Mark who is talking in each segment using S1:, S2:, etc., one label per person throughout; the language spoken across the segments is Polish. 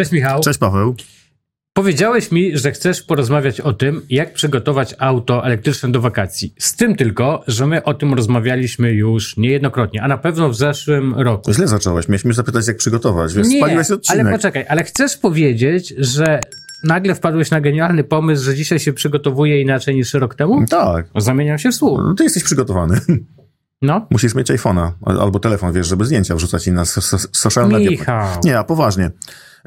S1: Cześć Michał.
S2: Cześć Paweł.
S1: Powiedziałeś mi, że chcesz porozmawiać o tym, jak przygotować auto elektryczne do wakacji. Z tym tylko, że my o tym rozmawialiśmy już niejednokrotnie, a na pewno w zeszłym roku.
S2: To źle zacząłeś. Mieliśmy zapytać, jak przygotować. Wiesz,
S1: Nie,
S2: spaliłeś odcinek.
S1: ale poczekaj, ale chcesz powiedzieć, że nagle wpadłeś na genialny pomysł, że dzisiaj się przygotowuje inaczej niż rok temu?
S2: Tak.
S1: Zamieniam się w słuch.
S2: No, ty jesteś przygotowany.
S1: No.
S2: Musisz mieć iPhone'a albo telefon, wiesz, żeby zdjęcia wrzucać i na so- so- social media.
S1: Michał.
S2: Nie, a poważnie.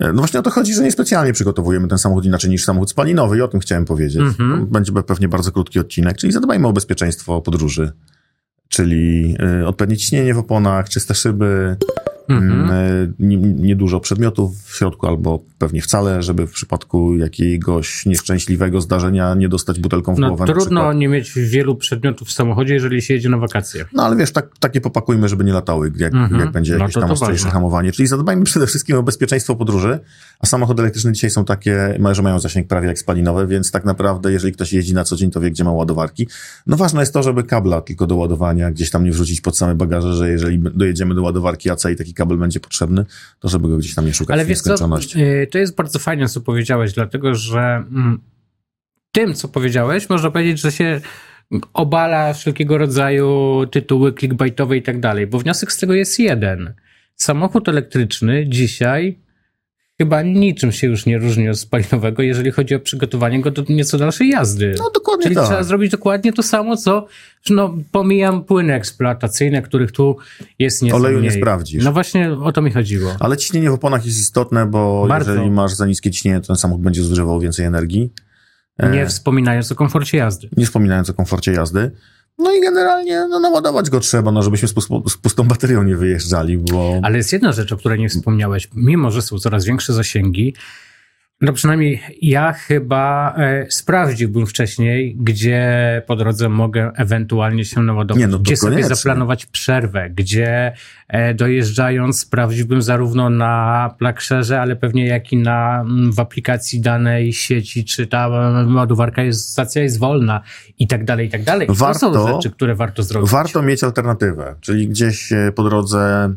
S2: No właśnie o to chodzi, że niespecjalnie przygotowujemy ten samochód inaczej niż samochód spalinowy i o tym chciałem powiedzieć.
S1: Mhm.
S2: Będzie pewnie bardzo krótki odcinek, czyli zadbajmy o bezpieczeństwo podróży. Czyli y, odpowiednie ciśnienie w oponach, czyste szyby,
S1: Mhm.
S2: y, nie- niedużo przedmiotów w środku albo pewnie wcale, żeby w przypadku jakiegoś nieszczęśliwego zdarzenia nie dostać butelką w
S1: No
S2: głowę.
S1: trudno nie mieć wielu przedmiotów w samochodzie, jeżeli się jedzie na wakacje.
S2: No ale wiesz, tak, takie popakujmy, żeby nie latały, jak,
S1: Mhm.
S2: jak będzie
S1: No
S2: jakieś
S1: to
S2: tam ostrzejsze hamowanie. Czyli zadbajmy przede wszystkim o bezpieczeństwo podróży, a samochody elektryczne dzisiaj są takie, że mają zasięg prawie jak spalinowe, więc tak naprawdę, jeżeli ktoś jeździ na co dzień, to wie, gdzie ma ładowarki. No ważne jest to, żeby kabla tylko do ładowania gdzieś tam nie wrzucić pod same bagaże, że jeżeli dojedziemy do ładowarki AC i taki kabel będzie potrzebny, to żeby go gdzieś tam nie szukać
S1: Ale
S2: w
S1: wiesz co, y, to jest bardzo fajne, co powiedziałeś, dlatego że mm, tym, co powiedziałeś, można powiedzieć, że się obala wszelkiego rodzaju tytuły clickbaitowe i tak dalej, bo wniosek z tego jest jeden. Samochód elektryczny dzisiaj chyba niczym się już nie różni od spalinowego, jeżeli chodzi o przygotowanie go do nieco dalszej jazdy.
S2: No dokładnie
S1: Czyli
S2: tak.
S1: trzeba zrobić dokładnie to samo, co, no, pomijam płyny eksploatacyjne, których tu jest nieco
S2: Oleju nie
S1: mniej.
S2: sprawdzisz.
S1: No właśnie o to mi chodziło.
S2: Ale ciśnienie w oponach jest istotne, bo
S1: Bardzo.
S2: jeżeli masz za niskie ciśnienie, to ten samochód będzie zużywał więcej energii.
S1: Nie wspominając o komforcie jazdy.
S2: nie wspominając o komforcie jazdy. No i generalnie no, naładować go trzeba, no, żebyśmy z, pustą- z pustą baterią nie wyjeżdżali, bo
S1: Ale jest jedna rzecz, o której nie wspomniałeś. Mimo, że są coraz większe zasięgi, no przynajmniej ja chyba e, sprawdziłbym wcześniej, gdzie po drodze mogę ewentualnie się naładować.
S2: Nie, no
S1: gdzie sobie
S2: koniecznie.
S1: zaplanować przerwę, gdzie e, dojeżdżając sprawdziłbym zarówno na Plaksherze, ale pewnie jak i na, mm, w aplikacji danej sieci, czy ta mm, ładowarka jest, stacja jest wolna i tak dalej, i tak dalej. I to są
S2: Warto-
S1: rzeczy, które warto zrobić.
S2: warto mieć alternatywę, czyli gdzieś e, po drodze e,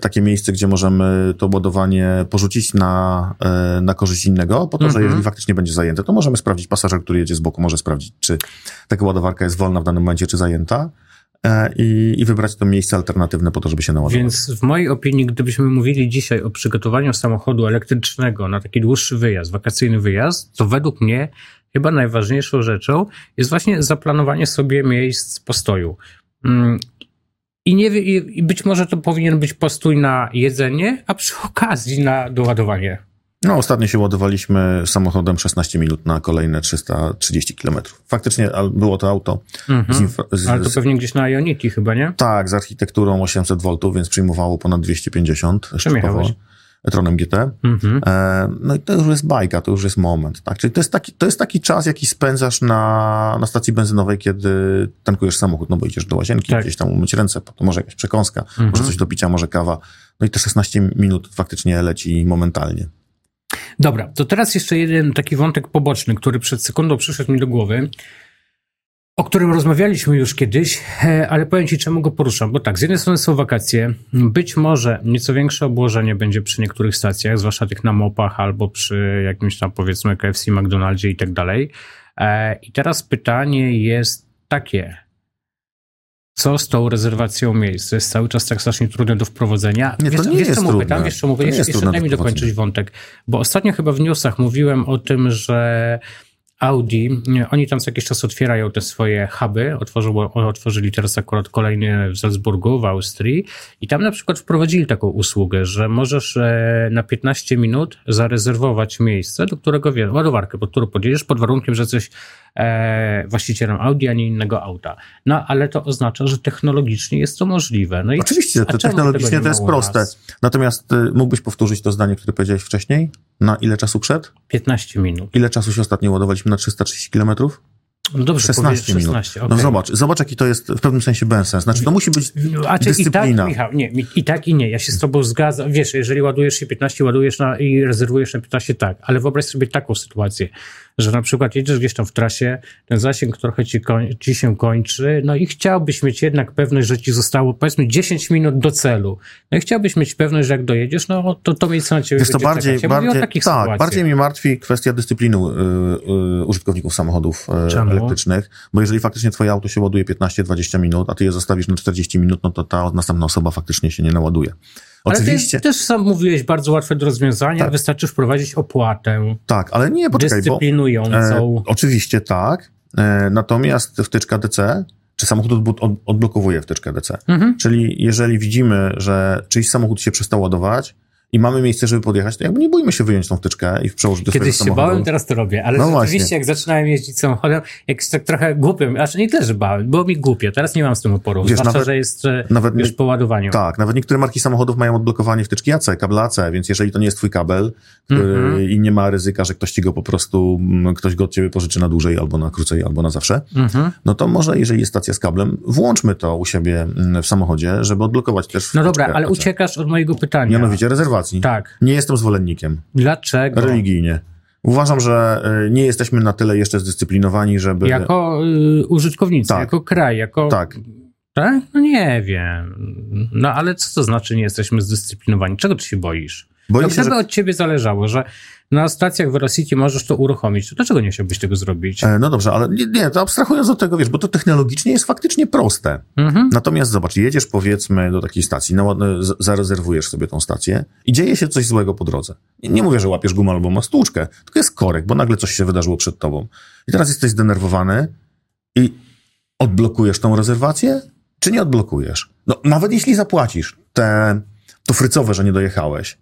S2: takie miejsce, gdzie możemy to ładowanie porzucić na, e, na korzyść innego, po to, że
S1: Mhm.
S2: jeżeli faktycznie będzie zajęte, to możemy sprawdzić, pasażer, który jedzie z boku, może sprawdzić, czy taka ładowarka jest wolna w danym momencie, czy zajęta e, i, i wybrać to miejsce alternatywne po to, żeby się naładować.
S1: Więc w mojej opinii, gdybyśmy mówili dzisiaj o przygotowaniu samochodu elektrycznego na taki dłuższy wyjazd, wakacyjny wyjazd, to według mnie chyba najważniejszą rzeczą jest właśnie zaplanowanie sobie miejsc postoju. I, nie, i być może to powinien być postój na jedzenie, a przy okazji na doładowanie.
S2: No, ostatnio się ładowaliśmy samochodem 16 minut na kolejne 330 km. Faktycznie było to auto
S1: Mhm.
S2: z,
S1: Ale to pewnie gdzieś na Ionity chyba, nie?
S2: tak, z architekturą 800 V, więc przyjmowało ponad 250
S1: Czym jechałeś?
S2: Tronem GT.
S1: Mhm.
S2: E, no i to już jest bajka, to już jest moment. Tak? Czyli to jest, taki, to jest taki czas, jaki spędzasz na, na stacji benzynowej, kiedy tankujesz samochód, no bo idziesz do łazienki,
S1: Tak.
S2: gdzieś tam umyć ręce, potem może jakaś przekąska,
S1: Mhm.
S2: może coś do picia, może kawa. No i te 16 minut faktycznie leci momentalnie.
S1: Dobra, to teraz jeszcze jeden taki wątek poboczny, który przed sekundą przyszedł mi do głowy, o którym rozmawialiśmy już kiedyś, e, ale powiem Ci, czemu go poruszam. Bo tak, z jednej strony są wakacje, być może nieco większe obłożenie będzie przy niektórych stacjach, zwłaszcza tych na mopach albo przy jakimś tam powiedzmy KFC, McDonaldzie i tak dalej. E, I teraz pytanie jest takie. Co z tą rezerwacją miejsc? To jest cały czas tak strasznie trudne do wprowadzenia.
S2: Nie, to
S1: wiesz,
S2: nie
S1: wiesz,
S2: jest
S1: co mu
S2: trudne.
S1: pytam? Wiesz, co mówię?
S2: To
S1: Jeszcze, jeszcze daj mi dokończyć wątek. Bo ostatnio chyba w newsach mówiłem o tym, że Audi, oni tam co jakiś czas otwierają te swoje huby, otworzyło, otworzyli teraz akurat kolejny w Salzburgu, w Austrii i tam na przykład wprowadzili taką usługę, że możesz e, na 15 minut zarezerwować miejsce, do którego, wie, ładowarkę, pod którą podjedziesz, pod warunkiem, że jesteś e, właścicielem Audi, a nie innego auta. No, ale to oznacza, że technologicznie jest to możliwe. No i
S2: Oczywiście, to technologicznie to jest proste.
S1: nas?
S2: Natomiast y, mógłbyś powtórzyć to zdanie, które powiedziałeś wcześniej? Na ile czasu przed?
S1: 15 minut.
S2: Ile czasu się ostatnio ładowaliśmy na 330 km?
S1: No dobrze,
S2: 16
S1: powiedz
S2: minut.
S1: 16,
S2: No
S1: okej.
S2: zobacz, zobacz jaki to jest w pewnym sensie bezsens. Znaczy to musi być
S1: A czy i tak,
S2: dyscyplina.
S1: Michał, nie, i tak i nie. Ja się z tobą zgadzam. Wiesz, jeżeli ładujesz się 15, ładujesz na, i rezerwujesz na 15, tak. Ale wyobraź sobie taką sytuację, że na przykład jedziesz gdzieś tam w trasie, ten zasięg trochę ci, koń, ci się kończy, no i chciałbyś mieć jednak pewność, że ci zostało powiedzmy 10 minut do celu. No i chciałbyś mieć pewność, że jak dojedziesz, no to to miejsce na ciebie
S2: Jest to bardziej,
S1: czekać. Ja
S2: bardziej, tak,
S1: sytuacjach.
S2: bardziej mnie martwi kwestia dyscypliny y, y, użytkowników samochodów y, elektrycznych, bo jeżeli faktycznie twoje auto się ładuje 15-20 minut, a ty je zostawisz na 40 minut, no to ta następna osoba faktycznie się nie naładuje.
S1: Ale
S2: Oczywiście,
S1: ty też sam mówiłeś bardzo łatwe do rozwiązania,
S2: Tak.
S1: wystarczy wprowadzić opłatę
S2: tak, ale nie, poczekaj, bo...
S1: dyscyplinującą.
S2: E, oczywiście tak, e, natomiast wtyczka DC, czy samochód odbu- od, odblokowuje wtyczkę DC.
S1: Mhm.
S2: Czyli jeżeli widzimy, że czyjś samochód się przestał ładować i mamy miejsce, żeby podjechać, to jakby nie bójmy się wyjąć tą wtyczkę i przełożyć do
S1: Kiedyś się
S2: swojego samochodu.
S1: bałem, teraz to robię, ale
S2: No
S1: rzeczywiście
S2: właśnie.
S1: jak zaczynałem jeździć samochodem, jak się tak trochę głupio, znaczy nie tyle, że bałem, było mi głupio, teraz nie mam z tym oporu,
S2: Wiesz,
S1: zwłaszcza,
S2: nawet-
S1: że jest
S2: nawet
S1: już po ładowaniu.
S2: Tak, nawet niektóre marki samochodów mają odblokowanie wtyczki AC, kabla AC, więc jeżeli to nie jest twój kabel który,
S1: Mhm.
S2: i nie ma ryzyka, że ktoś ci go po prostu, mm, ktoś go od ciebie pożyczy na dłużej, albo na krócej, albo na zawsze,
S1: Mhm.
S2: no to może, jeżeli jest stacja z kablem, włączmy to u siebie mm, w samochodzie, żeby odblokować też
S1: No dobra, ale
S2: AC.
S1: uciekasz od mojego pytania.
S2: Mianowicie rezerwacji.
S1: Tak.
S2: Nie jestem zwolennikiem.
S1: Dlaczego?
S2: Religijnie. Uważam, że y, nie jesteśmy na tyle jeszcze zdyscyplinowani, żeby...
S1: Jako y, użytkownicy,
S2: Tak.
S1: jako kraj, jako...
S2: Tak.
S1: Tak? No nie wiem. No ale co to znaczy nie jesteśmy zdyscyplinowani? Czego ty się boisz?
S2: Boję
S1: no,
S2: się,
S1: gdyby
S2: że...
S1: od ciebie zależało, że na stacjach Velocity możesz to uruchomić, to dlaczego nie chciałbyś tego zrobić?
S2: E, No dobrze, ale nie, nie, to abstrahując od tego, wiesz, bo to technologicznie jest faktycznie proste.
S1: Mhm.
S2: Natomiast zobacz, jedziesz powiedzmy do takiej stacji, naład- z- zarezerwujesz sobie tą stację i dzieje się coś złego po drodze. Nie, nie mówię, że łapiesz gumę albo masz stłuczkę, tylko jest korek, bo nagle coś się wydarzyło przed tobą. I teraz jesteś zdenerwowany i odblokujesz tą rezerwację, czy nie odblokujesz? No, nawet jeśli zapłacisz te, to frycowe, że nie dojechałeś,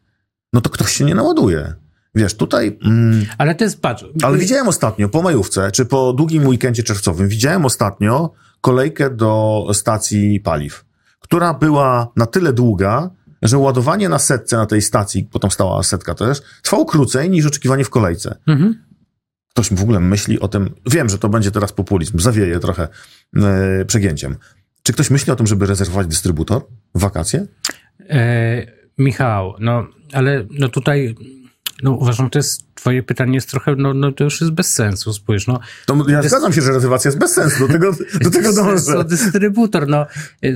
S2: no to ktoś się nie naładuje. Wiesz, tutaj... Mm,
S1: Ale to jest, patrz...
S2: ale widziałem ostatnio po majówce, czy po długim weekendzie czerwcowym, widziałem ostatnio kolejkę do stacji paliw, która była na tyle długa, że ładowanie na setce na tej stacji, bo tam stała setka też, trwało krócej niż oczekiwanie w kolejce.
S1: Mhm.
S2: Ktoś w ogóle myśli o tym, wiem, że to będzie teraz populizm, zawieje trochę e, przegięciem. Czy ktoś myśli o tym, żeby rezerwować dystrybutor w wakacje?
S1: E, Michał, no ale no tutaj no, uważam, to jest twoje pytanie jest trochę, no, no to już jest bez sensu, spójrz, no.
S2: Ja zgadzam się, że rezerwacja jest bez sensu, do tego, do tego dążę.
S1: dystrybutor, no.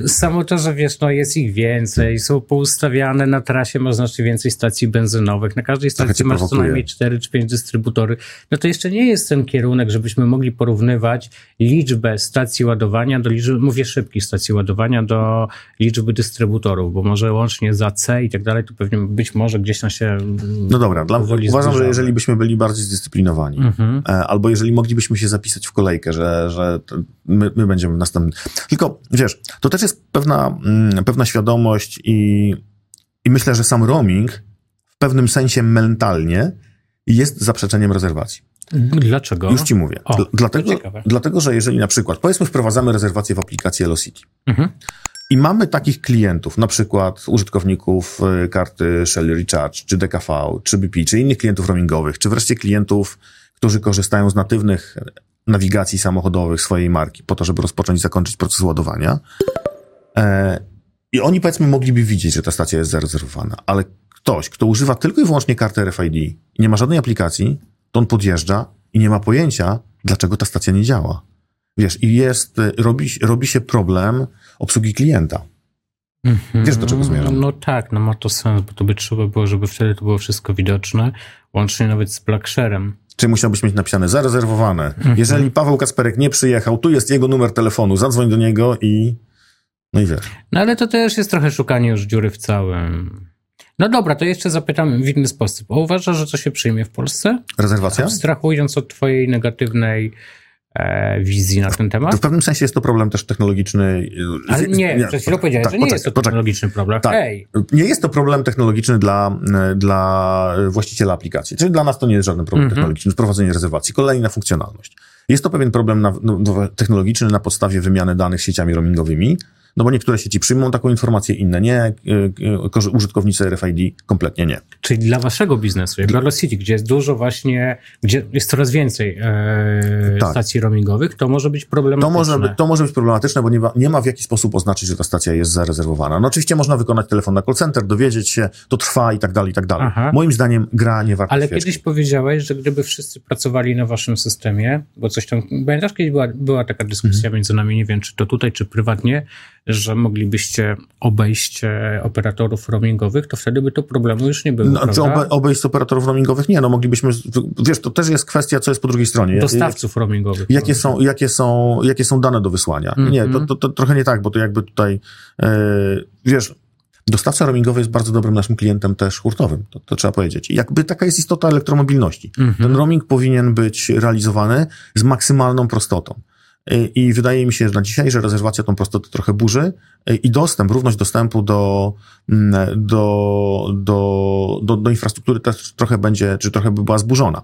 S1: Samo to, że wiesz, no jest ich więcej, są poustawiane na trasie, masz znacznie więcej stacji benzynowych, na każdej
S2: Trochę
S1: stacji masz co
S2: prowokuje.
S1: najmniej 4 czy 5 dystrybutory, no to jeszcze nie jest ten kierunek, żebyśmy mogli porównywać liczbę stacji ładowania do liczby, mówię szybkich stacji ładowania, do liczby dystrybutorów, bo może łącznie za C i tak dalej, to pewnie być może gdzieś tam się
S2: No dobra, dla, uważam, że
S1: zbliżamy.
S2: Jeżeli byśmy byli bardziej zdyscyplinowani,
S1: Mhm.
S2: e, albo jeżeli moglibyśmy się zapisać w kolejkę, że, że my, my będziemy w następnym. Tylko wiesz, to też jest pewna, mm, pewna świadomość i, i myślę, że sam roaming w pewnym sensie mentalnie jest zaprzeczeniem rezerwacji.
S1: Dlaczego?
S2: Już ci mówię.
S1: O,
S2: dlatego, dlatego, że jeżeli na przykład, powiedzmy, wprowadzamy rezerwację w aplikacji Elocity
S1: Mhm.
S2: i mamy takich klientów, na przykład użytkowników y, karty Shell Recharge, czy DKV, czy BP, czy innych klientów roamingowych, czy wreszcie klientów, którzy korzystają z natywnych nawigacji samochodowych swojej marki po to, żeby rozpocząć i zakończyć proces ładowania. E, I oni powiedzmy mogliby widzieć, że ta stacja jest zarezerwowana, ale ktoś, kto używa tylko i wyłącznie karty RFID i nie ma żadnej aplikacji, to on podjeżdża i nie ma pojęcia, dlaczego ta stacja nie działa. Wiesz, i jest, y, robi, robi się problem obsługi klienta.
S1: Mhm.
S2: Wiesz, do czego zmierzam?
S1: No tak, no ma to sens, bo to by trzeba było, żeby wtedy to było wszystko widoczne, łącznie nawet z Blacksharem.
S2: Czy musiałbyś mieć napisane zarezerwowane.
S1: Mhm.
S2: Jeżeli Paweł Kasperek nie przyjechał, tu jest jego numer telefonu, zadzwoń do niego i... No i wiesz.
S1: No ale to też jest trochę szukanie już dziury w całym. No dobra, to jeszcze zapytam w inny sposób. A uważasz, że to się przyjmie w Polsce?
S2: Rezerwacja?
S1: Abstrahując od twojej negatywnej e, wizji na ten temat?
S2: To w pewnym sensie jest to problem też technologiczny.
S1: Ale
S2: z-
S1: nie, przed chwilą powiedziałeś,
S2: tak,
S1: że nie
S2: poczekaj,
S1: jest to technologiczny problem.
S2: Tak. Nie jest to problem technologiczny dla, dla właściciela aplikacji. Czyli dla nas to nie jest żaden problem
S1: Mhm.
S2: technologiczny, wprowadzenie rezerwacji. Kolejna funkcjonalność. Jest to pewien problem na, no, technologiczny na podstawie wymiany danych sieciami roamingowymi, no bo niektóre sieci przyjmą taką informację, inne nie, e, e, użytkownicy RFID kompletnie nie.
S1: Czyli dla waszego biznesu, jak dla Lost City, gdzie jest dużo właśnie, gdzie jest coraz więcej e, tak. stacji roamingowych, to może być problematyczne.
S2: To może, to może być problematyczne, bo nie ma, nie ma w jaki sposób oznaczyć, że ta stacja jest zarezerwowana. No oczywiście można wykonać telefon na call center, dowiedzieć się, to trwa i tak dalej, i tak dalej. Aha. Moim zdaniem gra nie warta
S1: Ale
S2: świeczki.
S1: kiedyś powiedziałeś, że gdyby wszyscy pracowali na waszym systemie, bo coś tam, pamiętasz, kiedyś była, była taka dyskusja mhm. między nami, nie wiem, czy to tutaj, czy prywatnie, że moglibyście obejść e, operatorów roamingowych, to wtedy by to problemu już nie było. No,
S2: czy obe, obejść operatorów roamingowych? Nie, no moglibyśmy, wiesz, to też jest kwestia, co jest po drugiej stronie.
S1: Dostawców roamingowych.
S2: Jakie są, jakie są, jakie są dane do wysłania? Mm -hmm. Nie, to, mhm. to, to, trochę nie tak, bo to jakby tutaj, e, wiesz, Dostawca roamingowy jest bardzo dobrym naszym klientem też hurtowym, to, to trzeba powiedzieć. Jakby taka jest istota elektromobilności. Mm -hmm. Ten roaming powinien być realizowany z maksymalną prostotą. I wydaje mi się, że na dzisiaj, że rezerwacja tą prostotę trochę burzy i dostęp, równość dostępu do, mm, do, do, do, do infrastruktury też trochę będzie, czy trochę by była zburzona.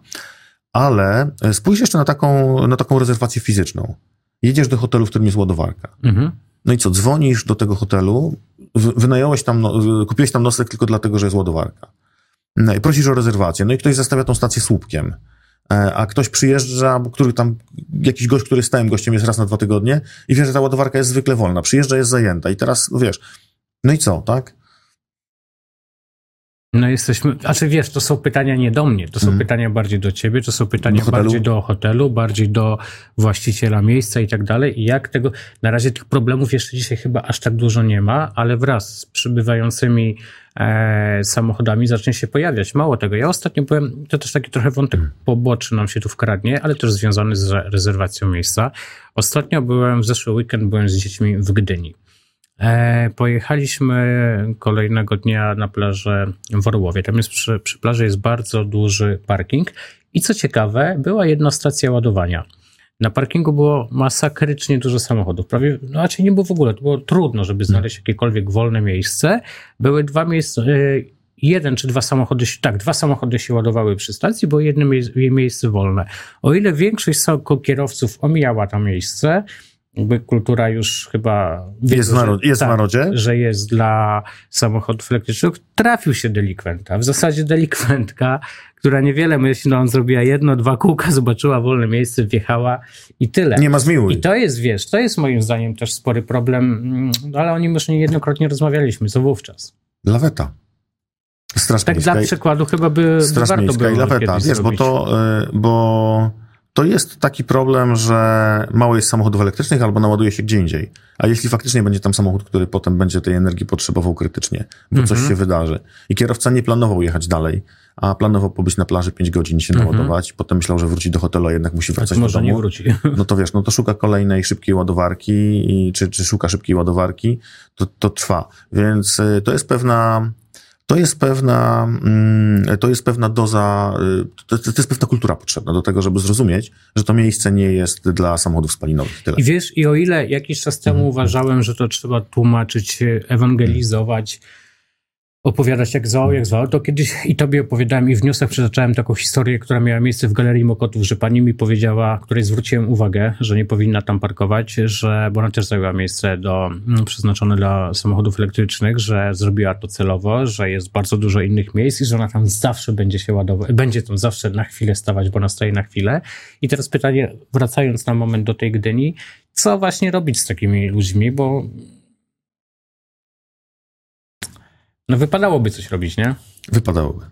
S2: Ale spójrz jeszcze na taką, na taką rezerwację fizyczną. Jedziesz do hotelu, w którym jest ładowarka. Mhm. No i co, dzwonisz do tego hotelu, wynająłeś tam, no, kupiłeś tam nosek tylko dlatego, że jest ładowarka. No i prosisz o rezerwację. No i ktoś zastawia tą stację słupkiem. E, a ktoś przyjeżdża, który tam, jakiś gość, który stałym gościem jest raz na dwa tygodnie i wie, że ta ładowarka jest zwykle wolna. Przyjeżdża, jest zajęta i teraz, no wiesz, no i co, tak?
S1: No jesteśmy, znaczy wiesz, to są pytania nie do mnie, to są mm. pytania bardziej do ciebie, to są pytania do bardziej do hotelu, bardziej do właściciela miejsca i tak dalej. I jak tego, na razie tych problemów jeszcze dzisiaj chyba aż tak dużo nie ma, ale wraz z przybywającymi e, samochodami zacznie się pojawiać. Mało tego, ja ostatnio byłem, to też taki trochę wątek mm. poboczny nam się tu wkradnie, ale też związany z rezerwacją miejsca. Ostatnio byłem, w zeszły weekend byłem z dziećmi w Gdyni. E, pojechaliśmy kolejnego dnia na plażę w Orłowie. Tam jest przy, przy plaży jest bardzo duży parking i co ciekawe, była jedna stacja ładowania. Na parkingu było masakrycznie dużo samochodów. Prawie, no raczej nie było w ogóle, to było trudno, żeby znaleźć jakiekolwiek wolne miejsce. Były dwa miejsca, e, jeden czy dwa samochody, tak, dwa samochody się ładowały przy stacji, było jedno miejsce wolne. O ile większość kierowców omijała to miejsce, jakby kultura już chyba...
S2: Jest, w, narod, jest tak, w narodzie?
S1: Że jest dla samochodów elektrycznych. Trafił się delikwenta. W zasadzie delikwentka, która niewiele myśli, no on zrobiła jedno, dwa kółka, zobaczyła wolne miejsce, wjechała i tyle.
S2: Nie ma zmiłuj.
S1: I to jest, wiesz, to jest moim zdaniem też spory problem, no ale o nim już niejednokrotnie rozmawialiśmy, co wówczas.
S2: Laweta.
S1: Straż tak dla przykładu chyba by
S2: Straż warto było i laweta, wiesz, bo to, y, bo to jest taki problem, że mało jest samochodów elektrycznych albo naładuje się gdzie indziej. A jeśli faktycznie będzie tam samochód, który potem będzie tej energii potrzebował krytycznie, bo coś mhm. się wydarzy i kierowca nie planował jechać dalej, a planował pobyć na plaży 5 godzin, się mhm. naładować, potem myślał, że wróci do hotelu, a jednak musi wracać tak, do
S1: może
S2: domu.
S1: nie wróci.
S2: No to wiesz, no to szuka kolejnej szybkiej ładowarki, i, czy, czy szuka szybkiej ładowarki, to, to trwa. Więc y, to jest pewna to jest pewna, mm, to jest pewna doza, y, to, jest pewna kultura potrzebna do tego, żeby zrozumieć, że to miejsce nie jest dla samochodów spalinowych.
S1: Tyle. I wiesz, i o ile jakiś czas temu mhm. uważałem, że to trzeba tłumaczyć, ewangelizować, opowiadać jak zwał, jak zwał, to kiedyś i tobie opowiadałem i w przytaczałem taką historię, która miała miejsce w Galerii Mokotów, że pani mi powiedziała, której zwróciłem uwagę, że nie powinna tam parkować, że, bo ona też zajęła miejsce do, mm, przeznaczone dla samochodów elektrycznych, że zrobiła to celowo, że jest bardzo dużo innych miejsc i że ona tam zawsze będzie się ładować, będzie tam zawsze na chwilę stawać, bo ona stoi na chwilę. I teraz pytanie, wracając na moment do tej Gdyni, co właśnie robić z takimi ludźmi, bo No wypadałoby coś robić, nie?
S2: Wypadałoby.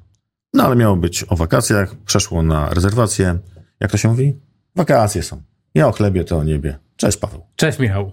S2: No ale miało być o wakacjach, przeszło na rezerwację. Jak to się mówi? Wakacje są. Ja o chlebie, to o niebie. Cześć Paweł.
S1: Cześć Michał.